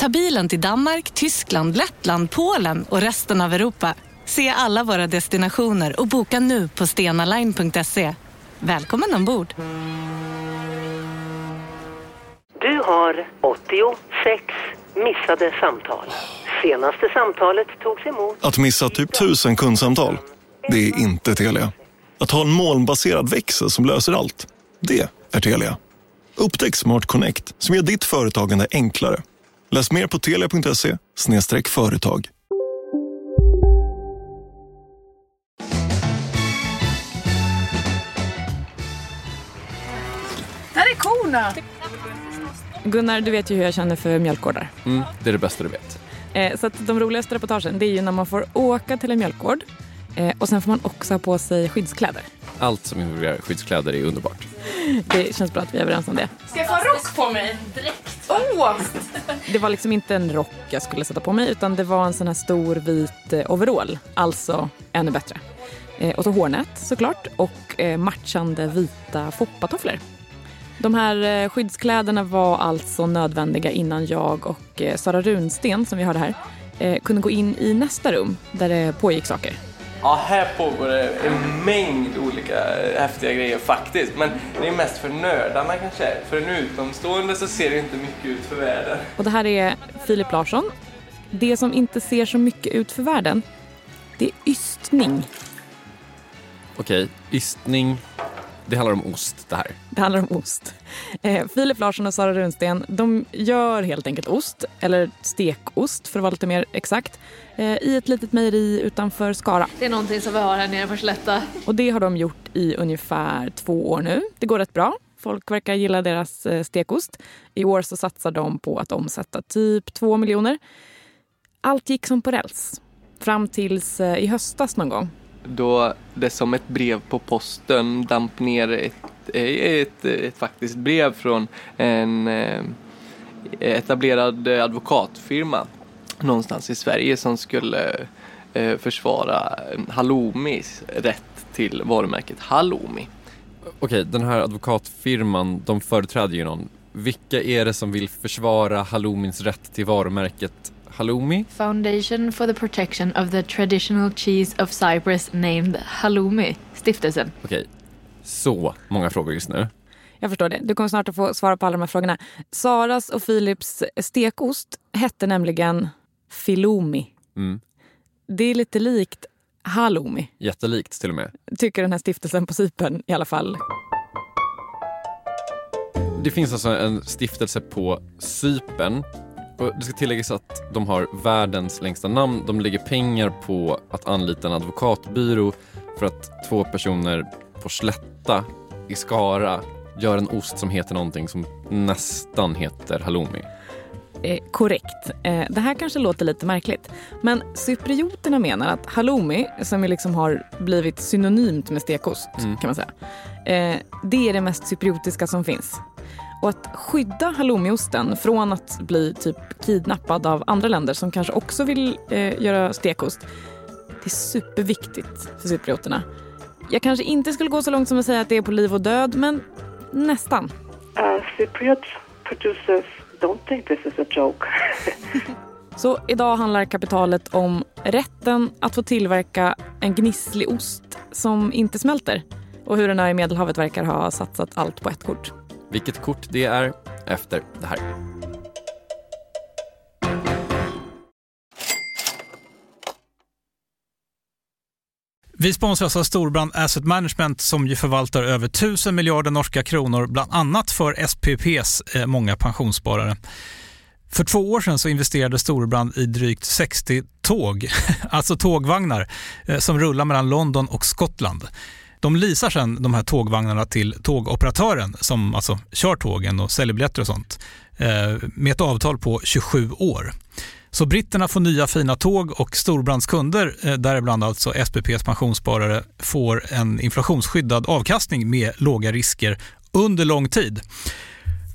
Ta bilen till Danmark, Tyskland, Lettland, Polen och resten av Europa. Se alla våra destinationer och boka nu på stenaline.se. Välkommen ombord! Du har 86 missade samtal. Senaste samtalet togs emot... Att missa typ tusen kundsamtal, det är inte Telia. Att ha en molnbaserad växel som löser allt, det är Telia. Upptäck Smart Connect som gör ditt företagande enklare. Läs mer på telia.se företag. Där är korna! Gunnar, du vet ju hur jag känner för mjölkgårdar. Mm, det är det bästa du vet. Eh, så att de roligaste reportagen det är ju när man får åka till en mjölkgård eh, och sen får man också ha på sig skyddskläder. Allt som involverar skyddskläder är underbart. Det känns bra att vi är överens om det. Ska jag få en rock på mig? Direkt. Oh! Det var liksom inte en rock jag skulle sätta på mig utan det var en sån här stor vit eh, overall. Alltså ännu bättre. Eh, och så hårnät såklart och eh, matchande vita foppatofflor. De här skyddskläderna var alltså nödvändiga innan jag och Sara Runsten, som vi hörde här, kunde gå in i nästa rum där det pågick saker. Ja, här pågår det en mängd olika häftiga grejer faktiskt. Men det är mest för nördarna kanske. För en utomstående så ser det inte mycket ut för världen. Och det här är Filip Larsson. Det som inte ser så mycket ut för världen, det är ystning. Okej, ystning. Det handlar om ost det här. Det handlar om ost. Eh, Filip Larsson och Sara Runsten de gör helt enkelt ost, eller stekost för att vara lite mer exakt, eh, i ett litet mejeri utanför Skara. Det är någonting som vi har här nere på Slätta. Och det har de gjort i ungefär två år nu. Det går rätt bra. Folk verkar gilla deras eh, stekost. I år så satsar de på att omsätta typ två miljoner. Allt gick som på räls. Fram tills eh, i höstas någon gång. Då det som ett brev på posten damp ner ett, eh, ett, ett faktiskt brev från en eh, etablerad advokatfirma någonstans i Sverige som skulle eh, försvara Halloumis rätt till varumärket Halloumi. Okej, den här advokatfirman, de företräder ju någon. Vilka är det som vill försvara halloumins rätt till varumärket halloumi? Foundation for the Protection of the Traditional Cheese of Cyprus named Halloumi, stiftelsen. Okej, så många frågor just nu. Jag förstår det. Du kommer snart att få svara på alla de här frågorna. Saras och Philips stekost hette nämligen Filomi. Mm. Det är lite likt halloumi, Jättelikt till och med. tycker den här stiftelsen på Cypern i alla fall. Det finns alltså en stiftelse på Cypern. Och det ska tilläggas att de har världens längsta namn. De lägger pengar på att anlita en advokatbyrå för att två personer på Slätta i Skara gör en ost som heter någonting som nästan heter halloumi. Eh, korrekt. Eh, det här kanske låter lite märkligt. Men cyprioterna menar att halloumi, som liksom har blivit synonymt med stekost, Mm. kan man säga. Eh, det är det mest cypriotiska som finns. Och att skydda halloumiosten från att bli typ kidnappad av andra länder som kanske också vill eh, göra stekost, det är superviktigt för cyprioterna. Jag kanske inte skulle gå så långt som att säga att det är på liv och död, men nästan. Uh, Cypriot producers don't think this is a joke. Så idag handlar kapitalet om rätten att få tillverka en gnisslig ost som inte smälter och hur en ö i Medelhavet verkar ha satsat allt på ett kort. Vilket kort det är efter det här. Vi sponsras av Storbrand Asset Management som ju förvaltar över 1000 miljarder norska kronor, bland annat för SPPs eh, många pensionssparare. För två år sedan så investerade Storbrand i drygt 60 tåg, alltså tågvagnar, eh, som rullar mellan London och Skottland. De leasar sedan de här tågvagnarna till tågoperatören som alltså kör tågen och säljer biljetter och sånt eh, med ett avtal på 27 år. Så britterna får nya fina tåg och Storbrands kunder, eh, däribland alltså SPPs pensionssparare, får en inflationsskyddad avkastning med låga risker under lång tid.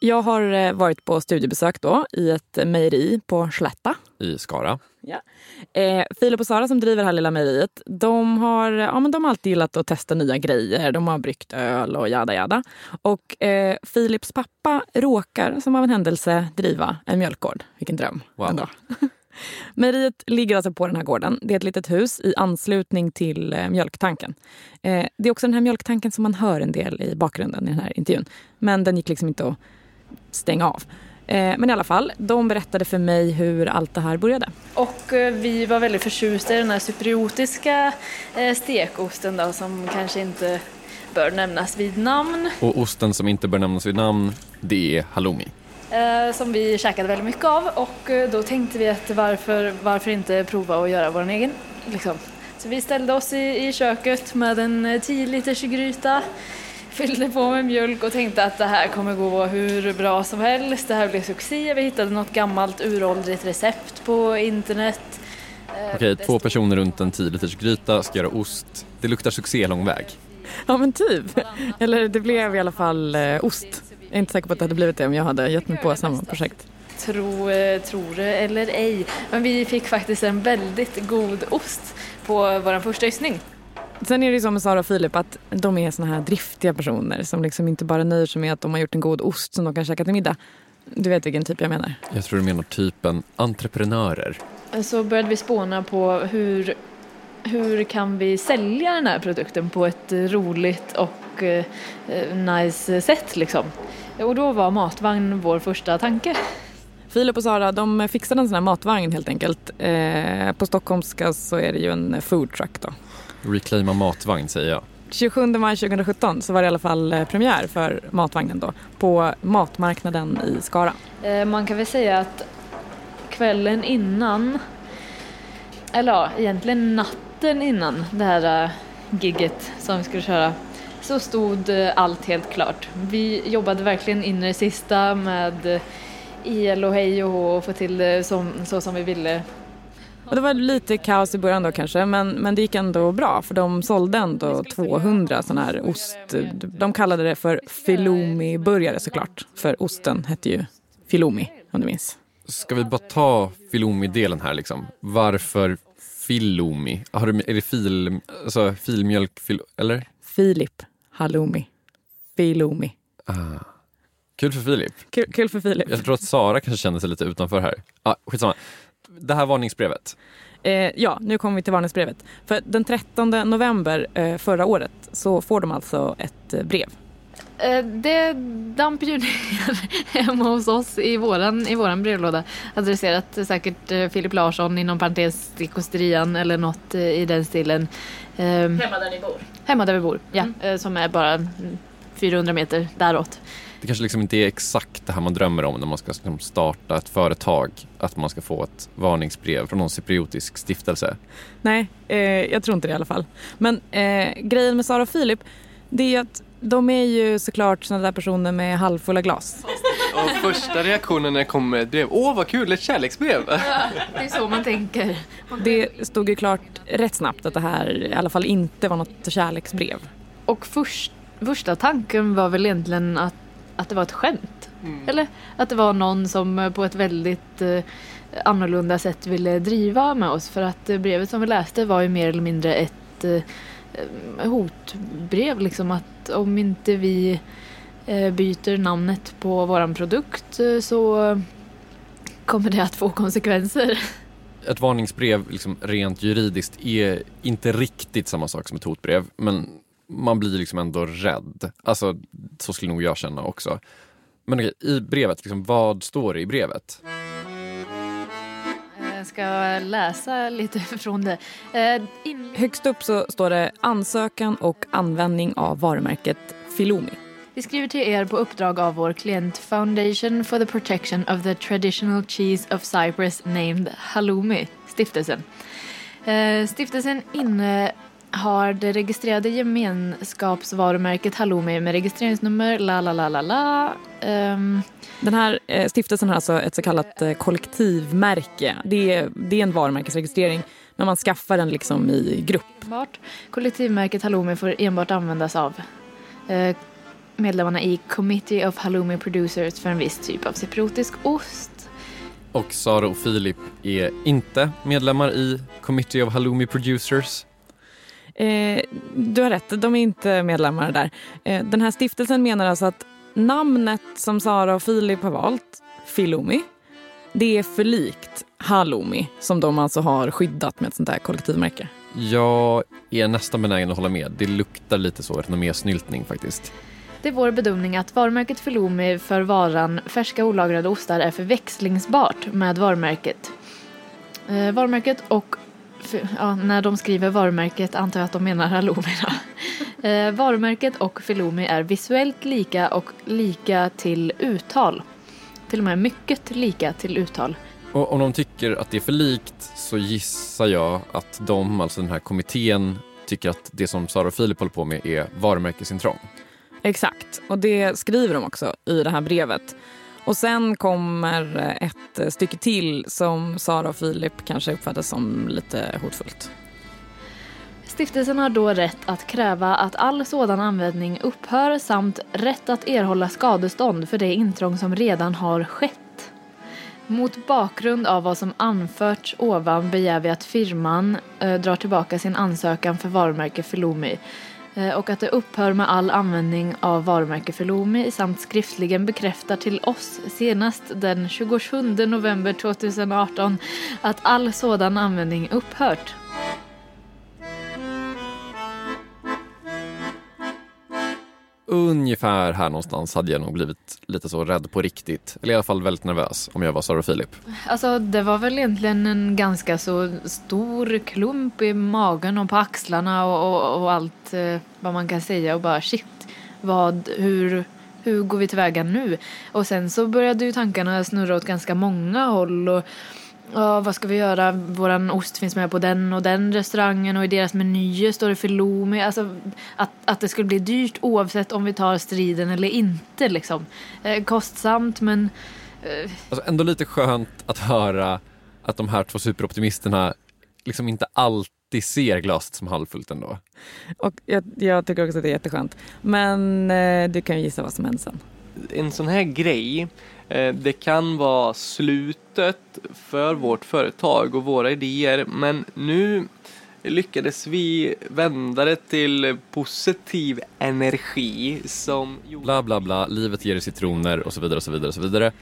Jag har eh, varit på studiebesök då i ett mejeri på Slätta. I Skara. Ja. Eh, Filip och Sara som driver det här lilla mejeriet, de har, ja, men de har alltid gillat att testa nya grejer. De har bryggt öl och jada jada. Och eh, Filips pappa råkar som av en händelse driva en mjölkgård. Vilken dröm. Wow. Ändå. Mejeriet ligger alltså på den här gården. Det är ett litet hus i anslutning till eh, mjölktanken. Eh, det är också den här mjölktanken som man hör en del i bakgrunden i den här intervjun. Men den gick liksom inte att stänga av. Eh, men i alla fall, de berättade för mig hur allt det här började. Och eh, vi var väldigt förtjusta i den här cypriotiska eh, stekosten då, som kanske inte bör nämnas vid namn. Och osten som inte bör nämnas vid namn, det är halloumi. Som vi käkade väldigt mycket av och då tänkte vi att varför, varför inte prova att göra vår egen. Liksom. Så vi ställde oss i, i köket med en 10 liters gryta fyllde på med mjölk och tänkte att det här kommer gå hur bra som helst. Det här blir succé. Vi hittade något gammalt uråldrigt recept på internet. Eh, Okej, två personer runt en 10 liters gryta ska göra ost. Det luktar succé lång väg. Ja men typ. Eller det blev i alla fall eh, ost. Jag är inte säker på att det hade blivit det om jag hade gett mig på samma projekt. Tro, eh, tror det eller ej, men vi fick faktiskt en väldigt god ost på vår första ystning. Sen är det ju så med Sara och Filip att de är såna här driftiga personer som liksom inte bara nöjer sig med att de har gjort en god ost som de kan käka till middag. Du vet vilken typ jag menar. Jag tror du menar typen entreprenörer. Så började vi spåna på hur, hur kan vi sälja den här produkten på ett roligt och eh, nice sätt liksom. Och då var matvagn vår första tanke. Filip och Sara de fixade en sån här matvagn helt enkelt. Eh, på stockholmska så är det ju en food truck då. Reclaima matvagn säger jag. 27 maj 2017 så var det i alla fall eh, premiär för matvagnen då på matmarknaden i Skara. Eh, man kan väl säga att kvällen innan, eller ja, egentligen natten innan det här eh, gigget som vi skulle köra, så stod allt helt klart. Vi jobbade verkligen in i det sista med el och hej och hå och få till det som, så som vi ville. Och det var lite kaos i början då kanske, men, men det gick ändå bra för de sålde ändå 200 sådana här ost. De kallade det för filomi-burgare såklart, för osten hette ju filomi om du minns. Ska vi bara ta filomi-delen här liksom? Varför filomi? Har du, är det fil, alltså filmjölk, fil, eller? Filip, halloumi, filomi. Ah. Kul för Filip. Kul, kul, för Filip. Jag tror att Sara kanske kände sig lite utanför här. Ah, skitsamma. Det här varningsbrevet. Eh, ja, nu kommer vi till varningsbrevet. För den 13 november eh, förra året så får de alltså ett eh, brev. Eh, det damp ju ner hemma hos oss i våran, i våran brevlåda. Adresserat säkert eh, Filip Larsson inom parentes Sticosterian eller något eh, i den stilen. Hemma där ni bor? Hemma där vi bor, ja. Mm. Som är bara 400 meter däråt det kanske liksom inte är exakt det här man drömmer om när man ska liksom starta ett företag. Att man ska få ett varningsbrev från någon cypriotisk stiftelse. Nej, eh, jag tror inte det i alla fall. Men eh, grejen med Sara och Filip, det är att de är ju såklart sådana där personer med halvfulla glas. Och första reaktionen när det kommer ett brev, åh vad kul, ett kärleksbrev! Ja, det är så man tänker. Det stod ju klart rätt snabbt att det här i alla fall inte var något kärleksbrev. Och först första tanken var väl egentligen att, att det var ett skämt. Mm. Eller att det var någon som eh, på ett väldigt eh, annorlunda sätt ville driva med oss. För att eh, brevet som vi läste var ju mer eller mindre ett eh, eh, hotbrev. Liksom att om inte vi eh, byter namnet på våran produkt eh, så kommer det att få konsekvenser. Ett varningsbrev liksom rent juridiskt är inte riktigt samma sak som ett hotbrev men man blir liksom ändå rädd. Alltså så skulle nog jag känna också. Men okej, i brevet, liksom, vad står det i brevet? Jag ska läsa lite från det. Eh, in... Högst upp så står det ansökan och användning av varumärket Filomi. Vi skriver till er på uppdrag av vår klient Foundation for the Protection of the Traditional Cheese of Cyprus named Halloumi, stiftelsen. Eh, stiftelsen innehar det registrerade gemenskapsvarumärket Halloumi med registreringsnummer la la la la la. Ehm, Den här eh, stiftelsen har alltså ett så kallat eh, kollektivmärke. Det är, det är en varumärkesregistrering men man skaffar den liksom i grupp. enbart. Kollektivmärket Halloumi får enbart användas av eh, medlemmarna i Committee of Halloumi Producers för en viss typ av cypriotisk ost. Och Sara och Filip är inte medlemmar i Committee of Halloumi Producers. Eh, du har rätt, de är inte medlemmar där. Eh, den här stiftelsen menar alltså att namnet som Sara och Filip har valt, Filomi, det är för likt Halloumi som de alltså har skyddat med ett sånt här kollektivmärke. Jag är nästan benägen att hålla med. Det luktar lite så renommésnyltning faktiskt. Det är vår bedömning att varumärket Filomi för varan färska olagrade ostar är förväxlingsbart med varumärket. Eh, varumärket och f- Ja, när de skriver varumärket antar jag att de menar Halloumi. då. Eh, varumärket och Filomi är visuellt lika och lika till uttal. Till och med mycket lika till uttal. Och om de tycker att det är för likt så gissar jag att de, alltså den här kommittén, tycker att det som Sara och Filip håller på med är varumärkesintrång. Exakt, och det skriver de också i det här brevet. Och sen kommer ett stycke till som Sara och Filip kanske uppfattar som lite hotfullt. Stiftelsen har då rätt att kräva att all sådan användning upphör samt rätt att erhålla skadestånd för det intrång som redan har skett. Mot bakgrund av vad som anförts ovan begär vi att firman eh, drar tillbaka sin ansökan för varumärke Filomi Eh, och att det upphör med all användning av varumärke Lomi samt skriftligen bekräftar till oss senast den 27 november 2018 att all sådan användning upphört. Ungefär här någonstans hade jag nog blivit lite så rädd på riktigt. Eller i alla fall väldigt nervös om jag var Sara och Filip. Alltså det var väl egentligen en ganska så stor klump i magen och på axlarna och, och, och allt eh, vad man kan säga och bara shit, vad, hur, hur går vi tillväga nu? Och sen så började ju tankarna snurra åt ganska många håll och Ja, vad ska vi göra? Våran ost finns med på den och den restaurangen och i deras menyer står det filomi. Alltså att, att det skulle bli dyrt oavsett om vi tar striden eller inte liksom. Eh, kostsamt men eh, Alltså ändå lite skönt att höra att de här två superoptimisterna liksom inte alltid ser glaset som halvfullt ändå. Och jag, jag tycker också att det är jätteskönt. Men eh, du kan ju gissa vad som händer sen. En sån här grej, Eh, det kan vara slutet för vårt företag och våra idéer men nu lyckades vi vända det till positiv energi som Bla bla bla, livet ger dig citroner och så vidare och så vidare och så vidare.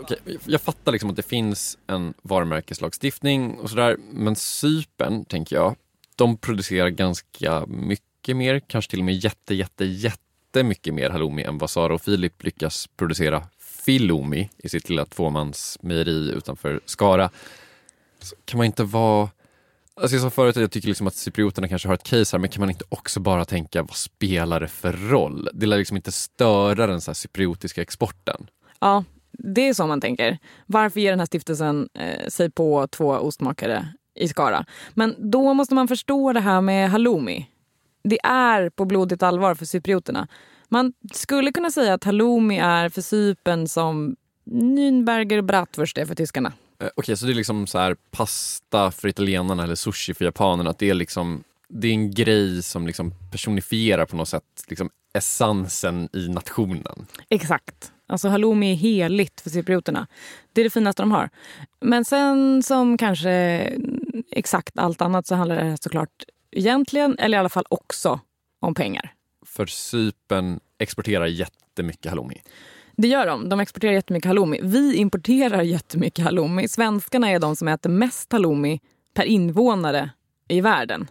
Okej, jag fattar liksom att det finns en varumärkeslagstiftning och sådär men Sypen, tänker jag, de producerar ganska mycket mer, kanske till och med jätte, jätte, jättemycket mer halloumi än vad Sara och Filip lyckas producera Filomi i sitt lilla tvåmansmejeri utanför Skara. Så kan man inte vara... Alltså jag sa förut att jag tycker liksom att cyprioterna kanske har ett case här, men kan man inte också bara tänka vad spelar det för roll? Det lär liksom inte störa den så här cypriotiska exporten. Ja, det är så man tänker. Varför ger den här stiftelsen eh, sig på två ostmakare i Skara? Men då måste man förstå det här med halloumi. Det är på blodigt allvar för cyprioterna. Man skulle kunna säga att halloumi är för Cypern som Nürnberger Bratwurst är för tyskarna. Eh, Okej, så det är liksom så här pasta för italienarna eller sushi för japanerna. Att det är liksom det är en grej som liksom personifierar på något sätt liksom essensen i nationen. Exakt. Alltså halloumi är heligt för cyprioterna. Det är det finaste de har. Men sen som kanske exakt allt annat så handlar det såklart egentligen, eller i alla fall också, om pengar. För Cypern exporterar jättemycket halloumi. Det gör de. De exporterar jättemycket halloumi. Vi importerar jättemycket halloumi. Svenskarna är de som äter mest halloumi per invånare i världen.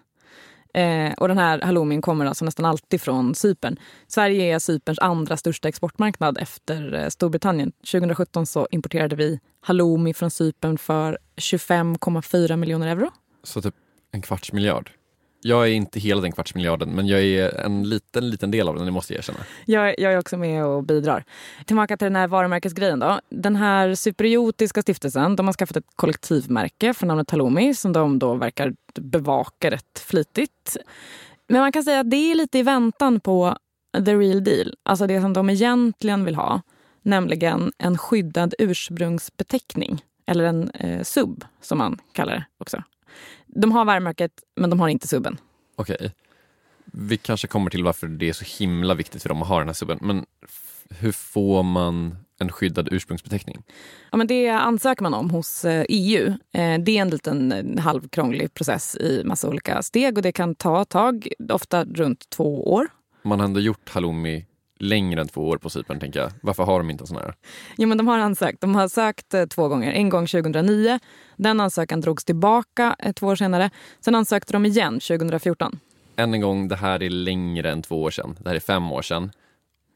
Eh, och den här halloumin kommer alltså nästan alltid från Cypern. Sverige är Cyperns andra största exportmarknad efter eh, Storbritannien. 2017 så importerade vi halloumi från Cypern för 25,4 miljoner euro. Så typ en kvarts miljard. Jag är inte hela den kvartsmiljarden men jag är en liten, liten del av den, det måste jag erkänna. Jag, jag är också med och bidrar. Tillbaka till den här varumärkesgrejen då. Den här superiotiska stiftelsen, de har skaffat ett kollektivmärke för namnet Talomi som de då verkar bevaka rätt flitigt. Men man kan säga att det är lite i väntan på the real deal. Alltså det som de egentligen vill ha. Nämligen en skyddad ursprungsbeteckning. Eller en eh, sub som man kallar det också. De har varumärket, men de har inte subben. Okej. Okay. Vi kanske kommer till varför det är så himla viktigt för dem att ha den här subben. Men hur får man en skyddad ursprungsbeteckning? Ja, men det ansöker man om hos EU. Eh, e det är en liten eh, halvkrånglig process i massa olika steg och det kan ta ett tag, ofta runt två år. Man har ändå gjort halloumi längre än två år på Cypern. Tänker jag. Varför har de inte en sån här? Jo, men de har ansökt. De har sökt eh, två gånger. En gång 2009. Den ansökan drogs tillbaka eh, två år senare. Sen ansökte de igen 2014. Än en gång, det här är längre än två år sedan. Det här är fem år sedan.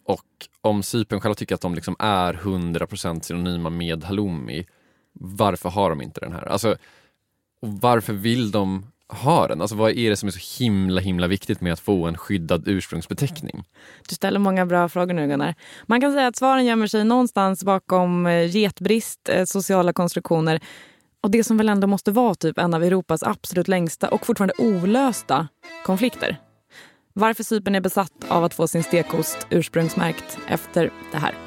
Och om Cypern själva tycker att de liksom är 100% synonyma med halloumi, varför har de inte den här? Alltså, och varför vill de har den? Alltså vad är det som är så himla himla viktigt med att få en skyddad ursprungsbeteckning? Du ställer många bra frågor nu Gunnar. Man kan säga att svaren gömmer sig någonstans bakom eh, getbrist, eh, sociala konstruktioner och det som väl ändå måste vara typ en av Europas absolut längsta och fortfarande olösta konflikter. Varför Cypern är besatt av att få sin stekost ursprungsmärkt efter det här.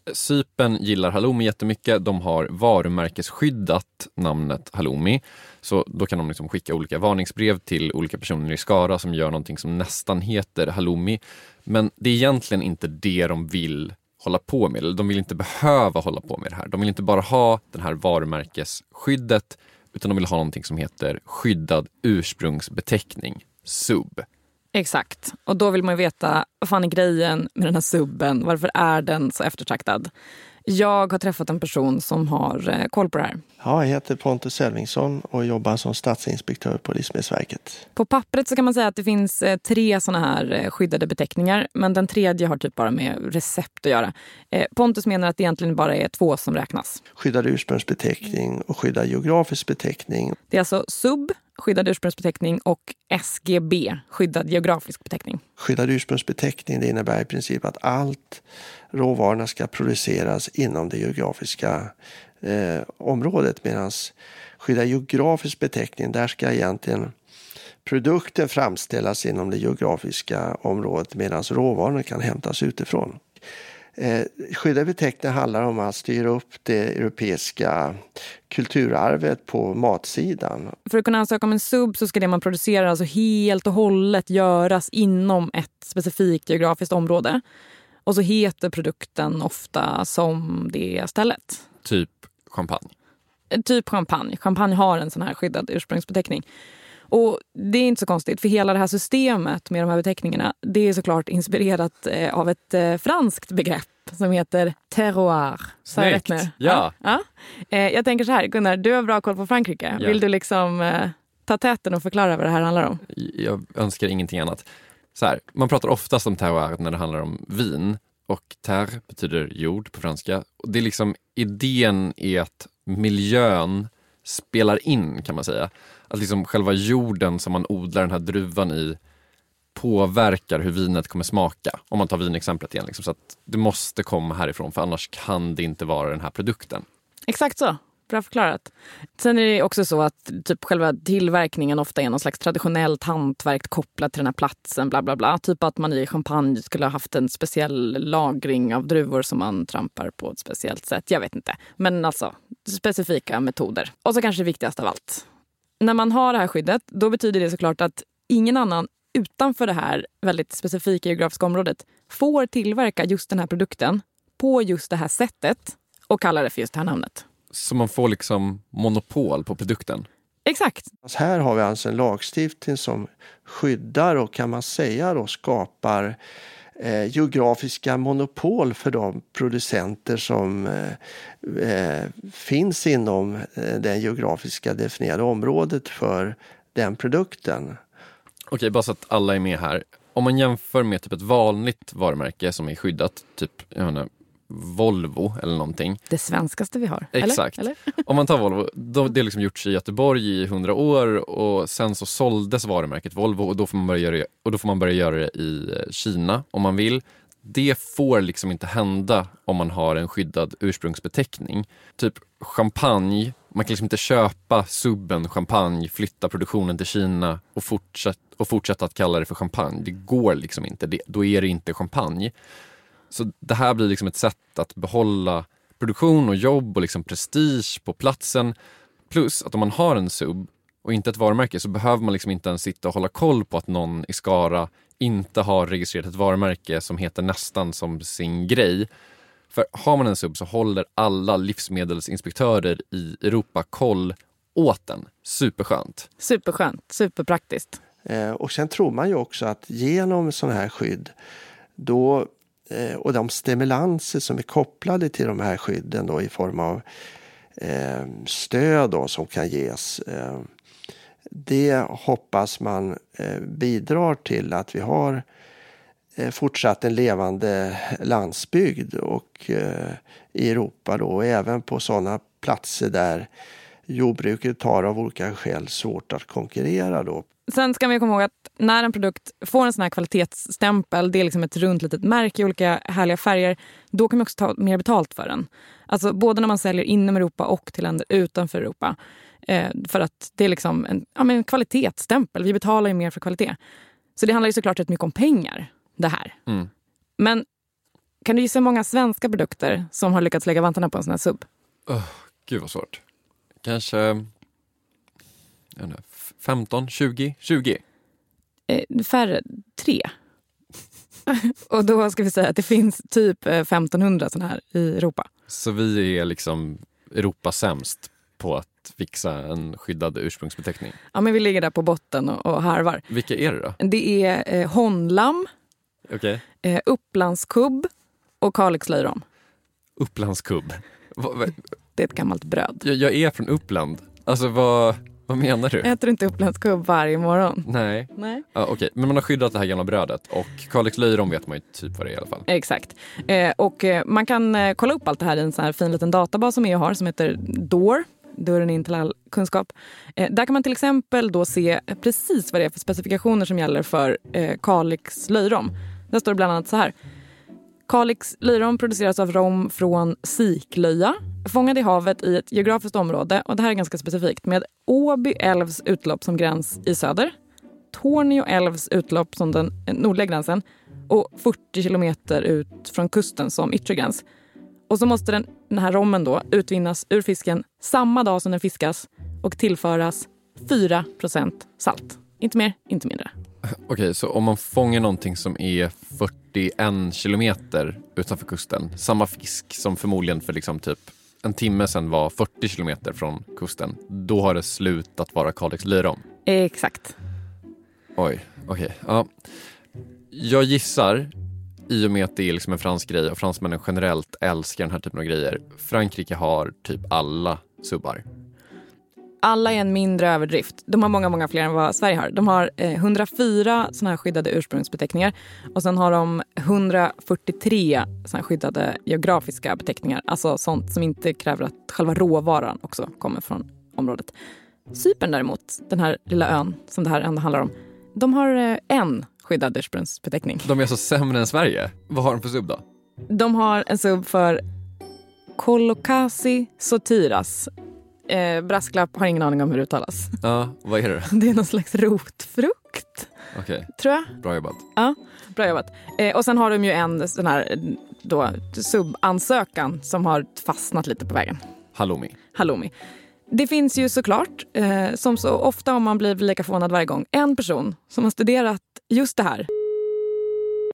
Sypen gillar halloumi jättemycket. De har varumärkesskyddat namnet halloumi. Så då kan de liksom skicka olika varningsbrev till olika personer i Skara som gör någonting som nästan heter halloumi. Men det är egentligen inte det de vill hålla på med. Eller de vill inte behöva hålla på med det här. De vill inte bara ha det här varumärkesskyddet utan de vill ha någonting som heter skyddad ursprungsbeteckning, SUB. Exakt. Och då vill man ju veta, vad fan är grejen med den här subben? Varför är den så eftertraktad? Jag har träffat en person som har eh, koll på det här. Ja, jag heter Pontus Elvingsson och jobbar som stadsinspektör på Livsmedelsverket. På pappret så kan man säga att det finns eh, tre såna här eh, skyddade beteckningar men den tredje har typ bara med recept att göra. Pontus menar att det egentligen bara är två som räknas. Skyddad ursprungsbeteckning och skyddad geografisk beteckning. Det är alltså SUB, skyddad ursprungsbeteckning och SGB, skyddad geografisk beteckning. Skyddad ursprungsbeteckning det innebär i princip att allt råvarorna ska produceras inom det geografiska eh, området medan skyddad geografisk beteckning där ska egentligen produkten framställas inom det geografiska området medan råvarorna kan hämtas utifrån. Eh, skyddad beteckning handlar om att styra upp det europeiska kulturarvet på matsidan. För att kunna ansöka om en sub så ska det man producerar alltså helt och hållet göras inom ett specifikt geografiskt område. Och så heter produkten ofta som det stället. Typ champagne? Eh, typ champagne. Champagne har en sån här skyddad ursprungsbeteckning. Och Det är inte så konstigt, för hela det här systemet med de här beteckningarna det är såklart inspirerat eh, av ett eh, franskt begrepp som heter terroir. Sa jag rätt nu? Ja. ja. Eh, jag tänker så här, Gunnar, du har bra koll på Frankrike. Ja. Vill du liksom ta täten och förklara vad det här handlar om? Jag önskar ingenting annat. Så här, man pratar oftast om terroir när det handlar om vin och terre betyder jord på franska. Och det är liksom idén är att miljön spelar in kan man säga. Att liksom själva jorden som man odlar den här druvan i påverkar hur vinet kommer smaka. Om man tar vinexemplet igen. Liksom, så att det måste komma härifrån för annars kan det inte vara den här produkten. Exakt så. Bra förklarat. Sen är det också så att typ själva tillverkningen ofta är någon slags traditionellt hantverk kopplat till den här platsen. Bla, bla, bla. Typ att man i champagne skulle ha haft en speciell lagring av druvor som man trampar på ett speciellt sätt. Jag vet inte. Men alltså specifika metoder. Och så kanske det viktigaste av allt. När man har det här skyddet då betyder det såklart att ingen annan utanför det här väldigt specifika geografiska området får tillverka just den här produkten på just det här sättet och kalla det för just det här namnet. Så man får liksom monopol på produkten? Exakt. Här har vi alltså en lagstiftning som skyddar och kan man säga då skapar eh, geografiska monopol för de producenter som eh, eh finns inom eh, det geografiska definierade området för den produkten. Okej, bara så att alla är med här. Om man jämför med typ ett vanligt varumärke som är skyddat, typ jag menar, Volvo eller någonting. Det svenskaste vi har. Exakt. Eller? Om man tar Volvo, då, det har liksom gjorts i Göteborg i hundra år och sen så såldes varumärket Volvo och då, får man börja göra, och då får man börja göra det i eh, Kina om man vill. Det får liksom inte hända om man har en skyddad ursprungsbeteckning. Typ champagne, man kan liksom inte köpa subben champagne, flytta produktionen till Kina och, fortsätt, och fortsätta att kalla det för champagne. Det går liksom inte, det, då är det inte champagne. Så det här blir liksom ett sätt att behålla produktion och jobb och liksom prestige på platsen. Plus att om man har en sub och inte ett varumärke så behöver man liksom inte ens sitta och hålla koll på att någon i Skara inte har registrerat ett varumärke som heter nästan som sin grej. För har man en sub så håller alla livsmedelsinspektörer i Europa koll åt den. Superskönt. Superskönt, superpraktiskt. Eh, och sen tror man ju också att genom sådana här skydd då Eh, och de stimulanser som är kopplade till de här skydden då i form av eh, stöd då, som kan ges. Eh, det hoppas man eh, bidrar till att vi har eh, fortsatt en levande landsbygd och eh, i Europa då och även på sådana platser där jordbruket har av olika skäl svårt att konkurrera då. Sen ska vi komma ihåg att när en produkt får en sån här kvalitetsstämpel, det är liksom ett runt litet märke i olika härliga färger, då kan man också ta mer betalt för den. Alltså både när man säljer inom Europa och till länder utanför Europa. Eh, för att det är liksom en, ja, men en kvalitetsstämpel. Vi betalar ju mer för kvalitet. Så det handlar ju såklart rätt mycket om pengar, det här. Mm. Men kan du gissa hur många svenska produkter som har lyckats lägga vantarna på en sån här sub? Oh, gud vad svårt. Kanske inte, 15, 20, 20? Eh, färre, tre. och då ska vi säga att det finns typ eh, 1500 såna här i Europa. Så vi är liksom Europas sämst på att fixa en skyddad ursprungsbeteckning? Ja, men vi ligger där på botten och, och harvar. Vilka är det då? Det är eh, honlam, Okej. eh, upplandskubb och kalixlöjrom. Upplandskubb. Det är ett gammalt bröd. Jag, jag är från Uppland. Alltså vad, vad menar du? Äter du inte upplandskubb varje morgon? Nej. Nej. Ja, Okej, men man har skyddat det här gamla brödet och Kalix löjrom vet man ju typ vad det är i alla fall. Exakt. Eh, och eh, man kan eh, kolla upp allt det här i en sån här fin liten databas som EU har som heter DOOR, dörren in till all kunskap. Eh, där kan man till exempel då se precis vad det är för specifikationer som gäller för eh, Kalix löjrom. Där står det bland annat så här. Kalix löjrom produceras av rom från Siklöja, fångad i havet i ett geografiskt område, och det här är ganska specifikt, med Åby älvs utlopp som gräns i söder, Tornio älvs utlopp som den nordliga gränsen och 40 kilometer ut från kusten som yttre gräns. Och så måste den, den här rommen då utvinnas ur fisken samma dag som den fiskas och tillföras 4% salt. Inte mer, inte mindre. Okej, så om man fångar någonting som är 41 kilometer utanför kusten, samma fisk som förmodligen för liksom typ en timme sedan var 40 kilometer från kusten, då har det slutat vara Kalix löjrom? Exakt. Oj, okej. Ja. Jag gissar, i och med att det är liksom en fransk grej och fransmännen generellt älskar den här typen av grejer. Frankrike har typ alla subbar. Alla är en mindre överdrift. De har många, många fler än vad Sverige har. De har eh, 104 såna här skyddade ursprungsbeteckningar och sen har de 143 såna här skyddade geografiska beteckningar. Alltså sånt som inte kräver att själva råvaran också kommer från området. Cypern däremot, den här lilla ön som det här ändå handlar om, de har eh, en skyddad ursprungsbeteckning. De är alltså sämre än Sverige. Vad har de för sub då? De har en sub för Kolokasi sotiras. Eh, brasklapp, har ingen aning om hur det uttalas. Ja, vad är det då? Det är någon slags rotfrukt, Okej, tror jag. bra jobbat. Ja, bra jobbat. Eh, och sen har de ju en sån här då, subansökan som har fastnat lite på vägen. Halloumi. Halloumi. Det finns ju såklart, eh, som så ofta om man blir lika förvånad varje gång, en person som har studerat just det här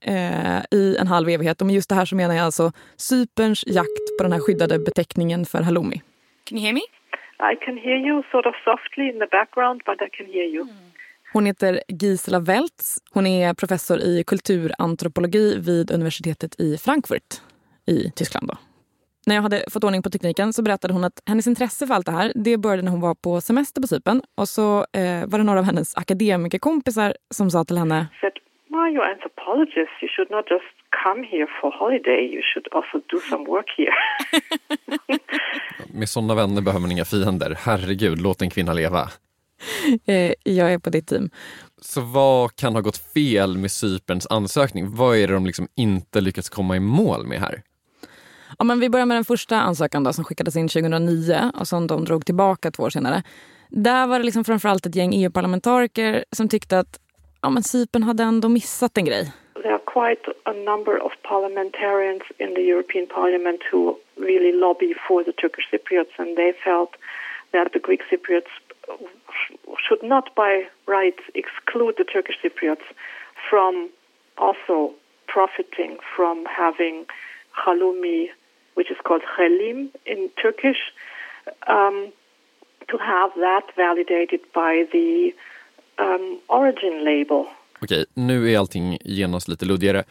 eh, i en halv evighet. Och med just det här så menar jag alltså Cyperns jakt på den här skyddade beteckningen för halloumi. Can you hear me? I can hear you sort of softly in the background, but I can hear you. Hon heter Gisela Weltz. Hon är professor i kulturantropologi vid universitetet i Frankfurt i Tyskland. Då. När jag hade fått ordning på tekniken så berättade hon att hennes intresse för allt det här det började när hon var på semester på Cypern. Och så eh, var det några av hennes akademikerkompisar som sa till henne said, well, you're anthropologists. You should not just come here for holiday. You should also do some work here. Med sådana vänner behöver man inga fiender. Herregud, låt en kvinna leva. eh, jag är på ditt team. Så vad kan ha gått fel med Cyperns ansökning? Vad är det de liksom inte lyckats komma i mål med här? Ja, men vi börjar med den första ansökan då, som skickades in 2009 och som de drog tillbaka två år senare. Där var det liksom framförallt ett gäng EU-parlamentariker som tyckte att ja, men Cypern hade ändå missat en grej. Quite a number of parliamentarians in the European Parliament who really lobby for the Turkish Cypriots, and they felt that the Greek Cypriots should not by right exclude the Turkish Cypriots from also profiting from having halloumi, which is called halim in Turkish, um, to have that validated by the um, origin label. Okej, nu är allting genast lite luddigare.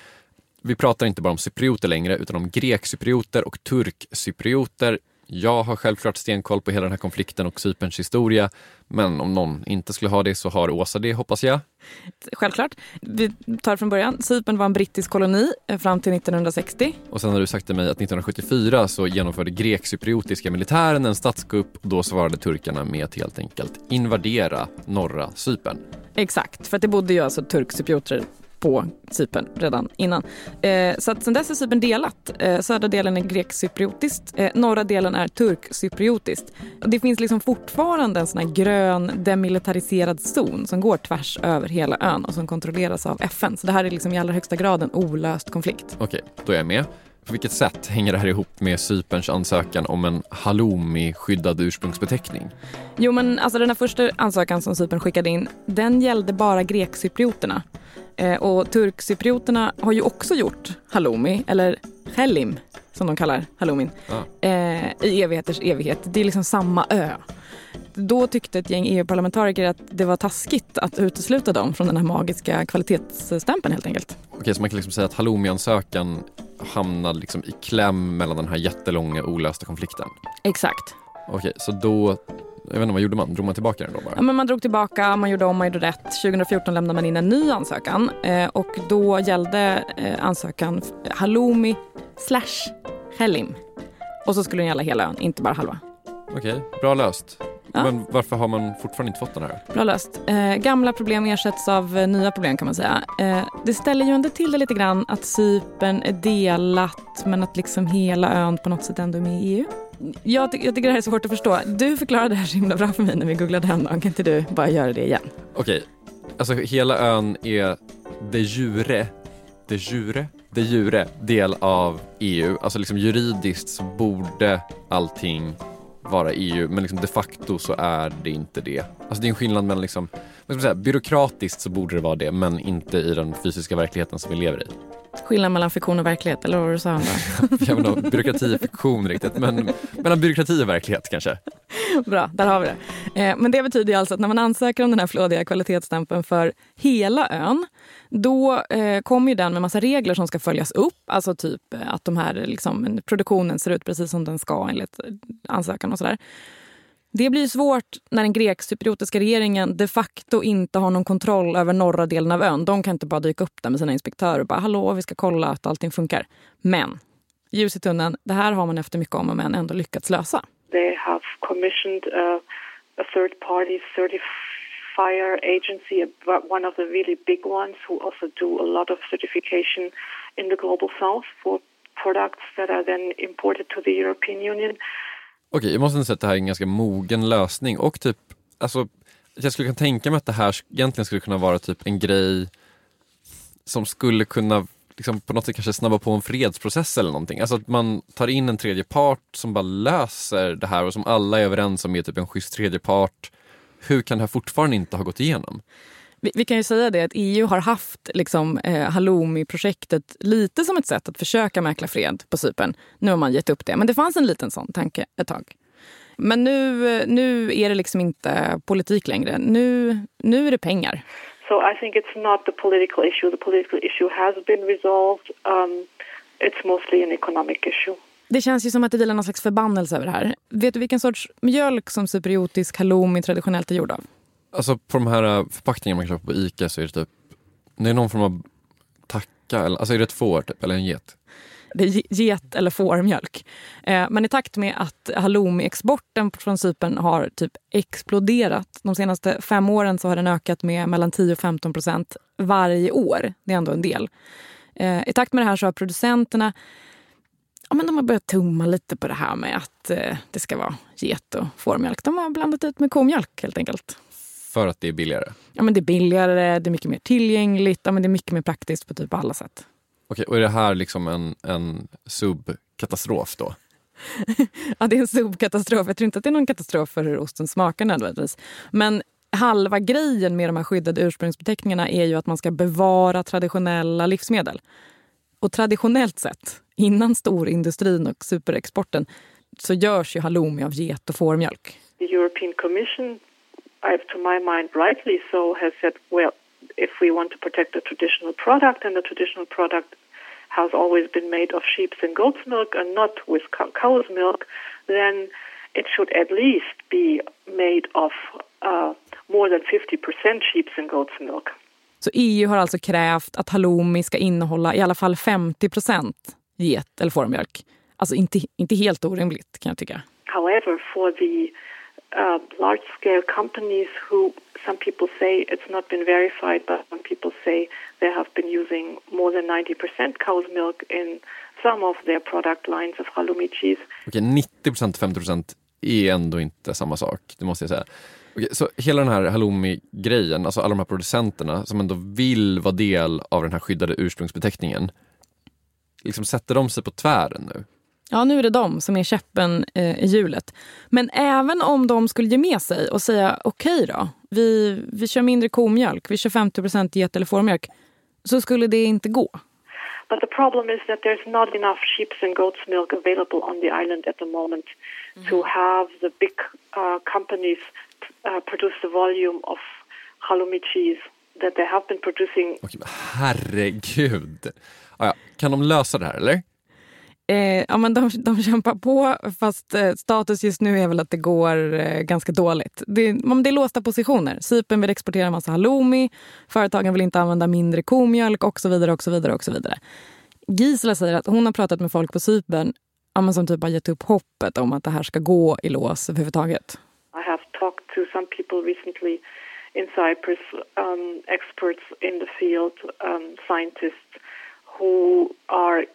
Vi pratar inte bara om cyprioter längre, utan om grekcyprioter och turkcyprioter. Jag har självklart stenkoll på hela den här konflikten och Cyperns historia. Men om någon inte skulle ha det så har Åsa det, hoppas jag. Självklart. Vi tar från början. Cypern var en brittisk koloni eh, fram till 1960. Och sen har du sagt till mig att 1974 så genomförde grekcypriotiska militären en statskupp och då svarade turkarna med att helt enkelt invadera norra Cypern. Exakt, för att det bodde ju alltså turkcyprioter på Cypern redan innan. Eh, så att sen dess är Cypern delat. Eh, södra delen är grekcypriotiskt, eh, norra delen är turkcypriotiskt. Det finns liksom fortfarande en sån här grön demilitariserad zon som går tvärs över hela ön och som kontrolleras av FN. Så det här är liksom i allra högsta grad en olöst konflikt. Okej, då är jag med. På vilket sätt hänger det här ihop med Cyperns ansökan om en halloumi-skyddad ursprungsbeteckning? Jo, men alltså den här första ansökan som Cypern skickade in, den gällde bara grekcyprioterna. Eh, och turkcyprioterna har ju också gjort halloumi, eller helim som de kallar halloumin, Ja. eh, i evigheters evighet. Det är liksom samma ö. Då tyckte ett gäng EU-parlamentariker att det var taskigt att utesluta dem från den här magiska kvalitetsstämpeln helt enkelt. Okej, så man kan liksom säga att halloumi-ansökan hamnade liksom i kläm mellan den här jättelånga olösta konflikten? Exakt. Okej, så då, jag vet inte, vad gjorde man? Drog man tillbaka den då bara? Ja, men man drog tillbaka, man gjorde om, man gjorde rätt. 2014 lämnade man in en ny ansökan eh, och då gällde eh, ansökan halloumi slash helim. Och så skulle den gälla hela ön, inte bara halva. Okej, bra löst. Ja. Men varför har man fortfarande inte fått den här? Bra löst. Eh, gamla problem ersätts av eh, nya problem kan man säga. Eh, det ställer ju ändå till det lite grann att Cypern är delat men att liksom hela ön på något sätt ändå är med i EU. Jag, ty- jag tycker det här är svårt att förstå. Du förklarade det här så himla bra för mig när vi googlade häromdagen. Kan inte du bara göra det igen? Okej, alltså hela ön är de jure, de jure, de jure del av EU. Alltså liksom juridiskt så borde allting vara EU men liksom de facto så är det inte det. Alltså det är en skillnad mellan liksom, vad ska man säga, byråkratiskt så borde det vara det men inte i den fysiska verkligheten som vi lever i. Skillnad mellan fiktion och verklighet, eller vad du sa? Jag om byråkrati är fiktion riktigt men mellan byråkrati och verklighet kanske. Bra, där har vi det. Eh, men det betyder alltså att när man ansöker om den här flådiga kvalitetsstämpeln för hela ön, då eh, kommer den med massa regler som ska följas upp. Alltså typ eh, att de här, liksom, produktionen ser ut precis som den ska enligt ansökan och sådär. Det blir svårt när den grekcypriotiska regeringen de facto inte har någon kontroll över norra delen av ön. De kan inte bara dyka upp där med sina inspektörer och bara hallå, vi ska kolla att allting funkar. Men ljus i tunneln, det här har man efter mycket om och men ändå lyckats lösa. They have commissioned a, a third party certifier agency, one of the really big ones who also do a lot of certification in the global south for products that are then imported to the European Union. Okej, jag måste säga att det här är en ganska mogen lösning och typ, alltså jag skulle kunna tänka mig att det här egentligen skulle kunna vara typ en grej som skulle kunna liksom på något sätt kanske snabba på en fredsprocess eller någonting. Alltså att man tar in en tredje part som bara löser det här och som alla är överens om är typ en schysst tredje part. Hur kan det här fortfarande inte ha gått igenom? Vi, vi kan ju säga det att EU har haft liksom, eh, Halloumi-projektet lite som ett sätt att försöka mäkla fred på Cypern. Nu har man gett upp det, men det fanns en liten sån tanke ett tag. Men nu, eh, nu är det liksom inte politik längre. Nu, nu är det pengar. So I think it's not the political issue. The political issue has been resolved. Um, it's mostly an economic issue. Det känns ju som att det vilar någon slags förbannelse över det här. Vet du vilken sorts mjölk som cypriotisk halloumi traditionellt är gjord av? Alltså på de här äh, förpackningarna man kan köpa på ICA så är det typ, det är någon form av tacka, eller, alltså är det ett får typ, eller en get? Det är get eller fårmjölk. Eh, men i takt med att halloumi-exporten från Cypern har typ exploderat de senaste fem åren så har den ökat med mellan 10 och 15 procent varje år. Det är ändå en del. Eh, I takt med det här så har producenterna ja, men de har börjat tumma lite på det här med att eh, det ska vara get och fårmjölk. De har blandat ut med komjölk helt enkelt. För att det är billigare. Ja, men det är billigare, det är mycket mer tillgängligt, ja, men det är mycket mer praktiskt på typ alla sätt. Okej, och är det här liksom en, en subkatastrof då? Ja, det är en subkatastrof. Jag tror inte att det är någon katastrof för hur osten smakar nödvändigtvis. Men halva grejen med de här skyddade ursprungsbeteckningarna är ju att man ska bevara traditionella livsmedel. Och traditionellt sett, innan storindustrin och superexporten, så görs ju halloumi av get och fårmjölk. The European Commission, I, to my mind, rightly so, has said, well, if we want to protect the traditional product and the traditional product has always been made of sheep's and goat's milk and not with cow's milk, then it should at least be made of uh, more than 50% sheep's and goat's milk. Så EU har alltså krävt att halloumi ska innehålla i alla fall 50 get eller fårmjölk. Alltså inte, inte helt orimligt kan jag tycka. However, for the uh, large scale companies who some people say it's not been verified, but some people say they have been using more than 90% cow's milk in some of their product lines of halloumi cheese. Okej, 90% 50% är ändå inte samma sak, det måste jag säga. Okay, så hela den här halloumi-grejen, alltså alla de här producenterna som ändå vill vara del av den här skyddade ursprungsbeteckningen, liksom sätter de sig på tvären nu? Ja, nu är det de som är käppen eh, i hjulet. Men även om de skulle ge med sig och säga okej okay då, vi, vi kör mindre komjölk, vi kör 50 get eller fårmjölk, så skulle det inte gå. But the problem is that there's not enough sheep's and goat's milk available on the island at the moment mm. to have the big uh, companies uh, produce the volume of halloumi cheese that they have been producing. Okay, herregud! Ah, ja. Kan de lösa det här eller? Eh, ja, men de, de kämpar på, fast eh, status just nu är väl att det går eh, ganska dåligt. Det, det är låsta positioner. Cypern vill exportera en massa halloumi, företagen vill inte använda mindre komjölk och så vidare. och så vidare och så vidare. Gisela säger att hon har pratat med folk på Cypern ja, som typ har gett upp hoppet om att det här ska gå i lås överhuvudtaget. I have talked to some people recently in Cyprus, um, experts in the field, um, scientists who are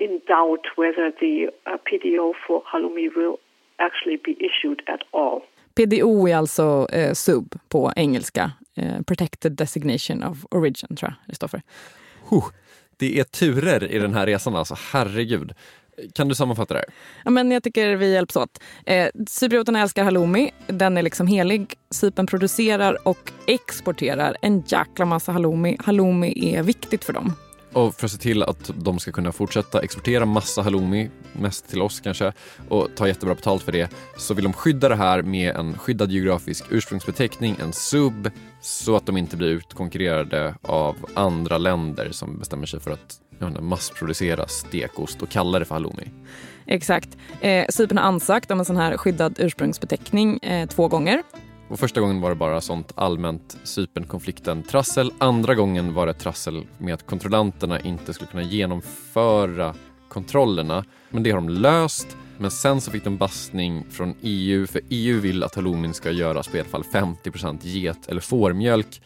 in doubt whether the uh, PDO for halloumi will actually be issued at all. PDO är alltså eh, sub på engelska. Eh, protected designation of origin, tror jag för. Huh, det är turer i den här resan alltså, herregud. Kan du sammanfatta det här? Ja, men jag tycker vi hjälps åt. Eh, Cyprioterna älskar halloumi. Den är liksom helig. Cypern producerar och exporterar en jäkla massa halloumi. Halloumi är viktigt för dem. Och för att se till att de ska kunna fortsätta exportera massa halloumi, mest till oss kanske, och ta jättebra betalt för det, så vill de skydda det här med en skyddad geografisk ursprungsbeteckning, en sub, så att de inte blir utkonkurrerade av andra länder som bestämmer sig för att inte, massproducera stekost och kalla det för halloumi. Exakt. Eh, Cypern har ansökt om en sån här skyddad ursprungsbeteckning eh, två gånger. Och första gången var det bara sånt allmänt Cypernkonflikten-trassel. Andra gången var det trassel med att kontrollanterna inte skulle kunna genomföra kontrollerna. Men det har de löst. Men sen så fick de bastning från EU, för EU vill att halloumin ska göras på i alla fall 50% get eller fårmjölk.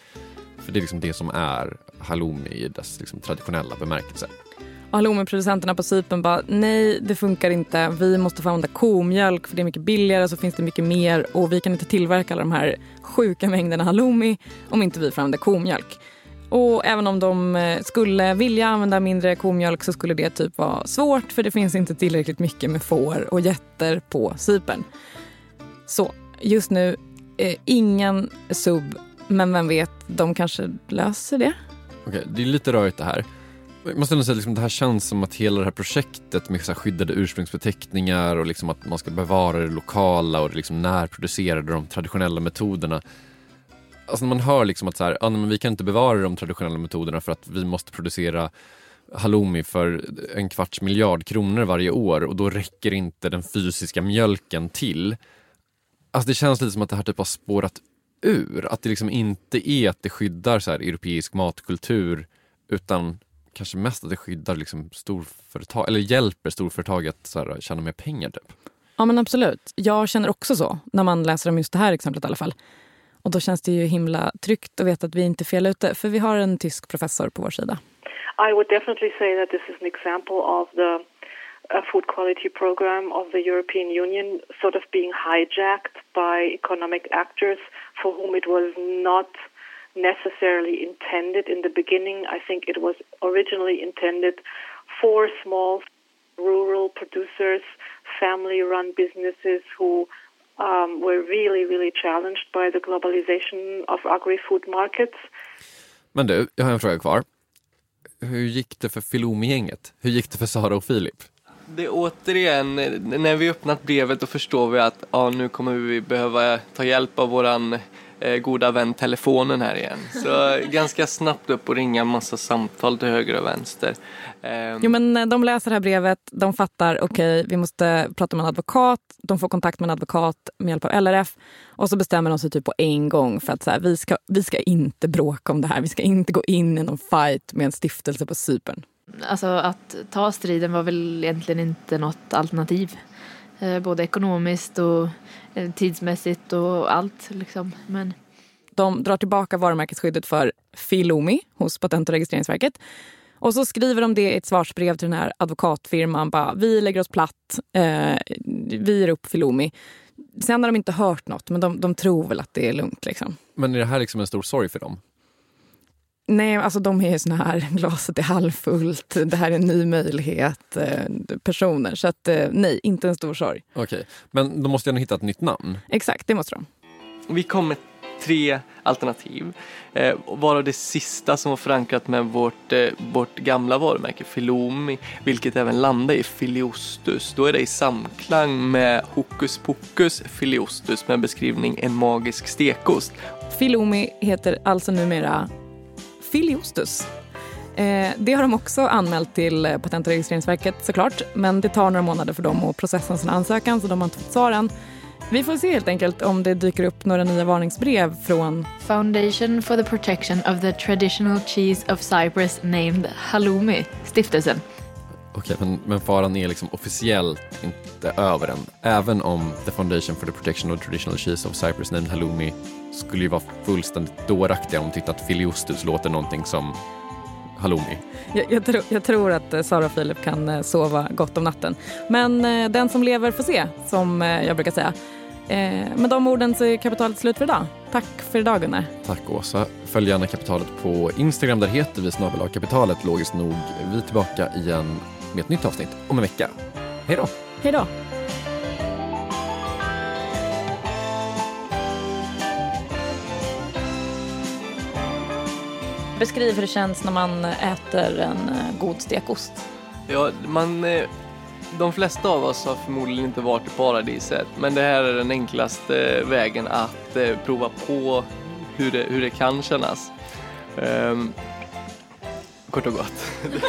För det är liksom det som är halloumi i dess liksom traditionella bemärkelse. Halloumiproducenterna på Cypern bara nej det funkar inte. Vi måste få använda komjölk för det är mycket billigare så finns det mycket mer och vi kan inte tillverka alla de här sjuka mängderna halloumi om inte vi får använda komjölk. Och även om de eh, skulle vilja använda mindre komjölk så skulle det typ vara svårt för det finns inte tillräckligt mycket med får och getter på Cypern. Så just nu, eh, ingen sub, men vem vet, de kanske löser det. Okej, det är lite rörigt det här. Jag måste ändå säga att liksom, det här känns som att hela det här projektet med så skyddade ursprungsbeteckningar och liksom att man ska bevara det lokala och det liksom närproducerade, de traditionella metoderna. Alltså när man hör liksom att så här, ah, men vi kan inte bevara de traditionella metoderna för att vi måste producera halloumi för en kvarts miljard kronor varje år och då räcker inte den fysiska mjölken till. Alltså det känns lite som att det här typ har spårat ur. Att det liksom inte är att det skyddar så här europeisk matkultur utan kanske mest att det skyddar liksom storföretag, eller hjälper storföretag att så här, tjäna mer pengar typ. Ja men absolut. Jag känner också så när man läser om just det här exemplet i alla fall. Och då känns det ju himla tryggt att veta att vi inte är fel ute för vi har en tysk professor på vår sida. I would definitely say that this is an example of the food quality program of the European Union sort of being hijacked by economic actors for whom it was not necessarily intended in the beginning. I think it was originally intended for small rural producers, family run businesses who um, were really, really challenged by the globalization of agri-food markets. Men du, jag har en fråga kvar. Hur gick det för Filomi-gänget? Hur gick det för Sara och Filip? Det är återigen, när vi öppnat brevet då förstår vi att ja, nu kommer vi behöva ta hjälp av våran eh, goda vän telefonen här igen. Så ganska snabbt upp och ringa en massa samtal till höger och vänster. Eh, Jo, men eh, de läser det här brevet, de fattar, okej, vi måste prata med en advokat. De får kontakt med en advokat med hjälp av LRF. Och så bestämmer de sig typ på en gång för att så här, vi, ska, vi ska inte bråka om det här. Vi ska inte gå in i någon fight med en stiftelse på Cypern. Alltså att ta striden var väl egentligen inte något alternativ. Eh, både ekonomiskt och eh, tidsmässigt och allt liksom. Men De drar tillbaka varumärkesskyddet för Filomi hos Patent och registreringsverket. Och så skriver de det i ett svarsbrev till den här advokatfirman. Bara, vi lägger oss platt, eh, vi ger upp Filomi. Sen har de inte hört något, men de, de tror väl att det är lugnt. Liksom. Men är det här liksom en stor sorg för dem? Nej, alltså de är ju såna här, glaset är halvfullt, det här är en ny möjlighet, eh, personer. Så att eh, nej, inte en stor sorg. Okej, men de måste ju ändå hitta ett nytt namn. Exakt, det måste de. Vi kom med tre alternativ. Eh, varav det sista som var förankrat med vårt, eh, vårt gamla varumärke Filomi, vilket även landade i Filiostus. Då är det i samklang med Hokus Pokus Filiostus med beskrivning en magisk stekost. Filomi heter alltså numera Filiostus. Eh, det har de också anmält till eh, Patent och registreringsverket såklart. Men det tar några månader för dem att processa sin ansökan så de har inte fått svar än. Vi får se helt enkelt om det dyker upp några nya varningsbrev från Foundation for the Protection of the Traditional Cheese of Cyprus named Halloumi, stiftelsen. Okej, men, men faran är liksom officiellt inte över än. Även om The Foundation for the Protection of Traditional Cheese of Cyprus named Halloumi skulle ju vara fullständigt dåraktiga om de tyckte att Filiostus låter någonting som halloumi. Jag, jag, tror, jag tror att eh, Sara och Filip kan eh, sova gott om natten. Men eh, den som lever får se, som jag brukar säga. Eh, med de orden så är kapitalet slut för idag. Tack för idag Gunnar. Tack Åsa. Följ gärna Kapitalet på Instagram. Där heter vi snabel kapitalet logiskt nog. Vi är tillbaka igen med ett nytt avsnitt om en vecka. Hej då! Hej då. Beskriv hur det känns när man äter en eh, god stekost. Ja, man, eh, de flesta av oss har förmodligen inte varit i paradiset, men det här är den enklaste vägen att eh, prova på hur det, hur det kan kännas. Ehm, kort och gott.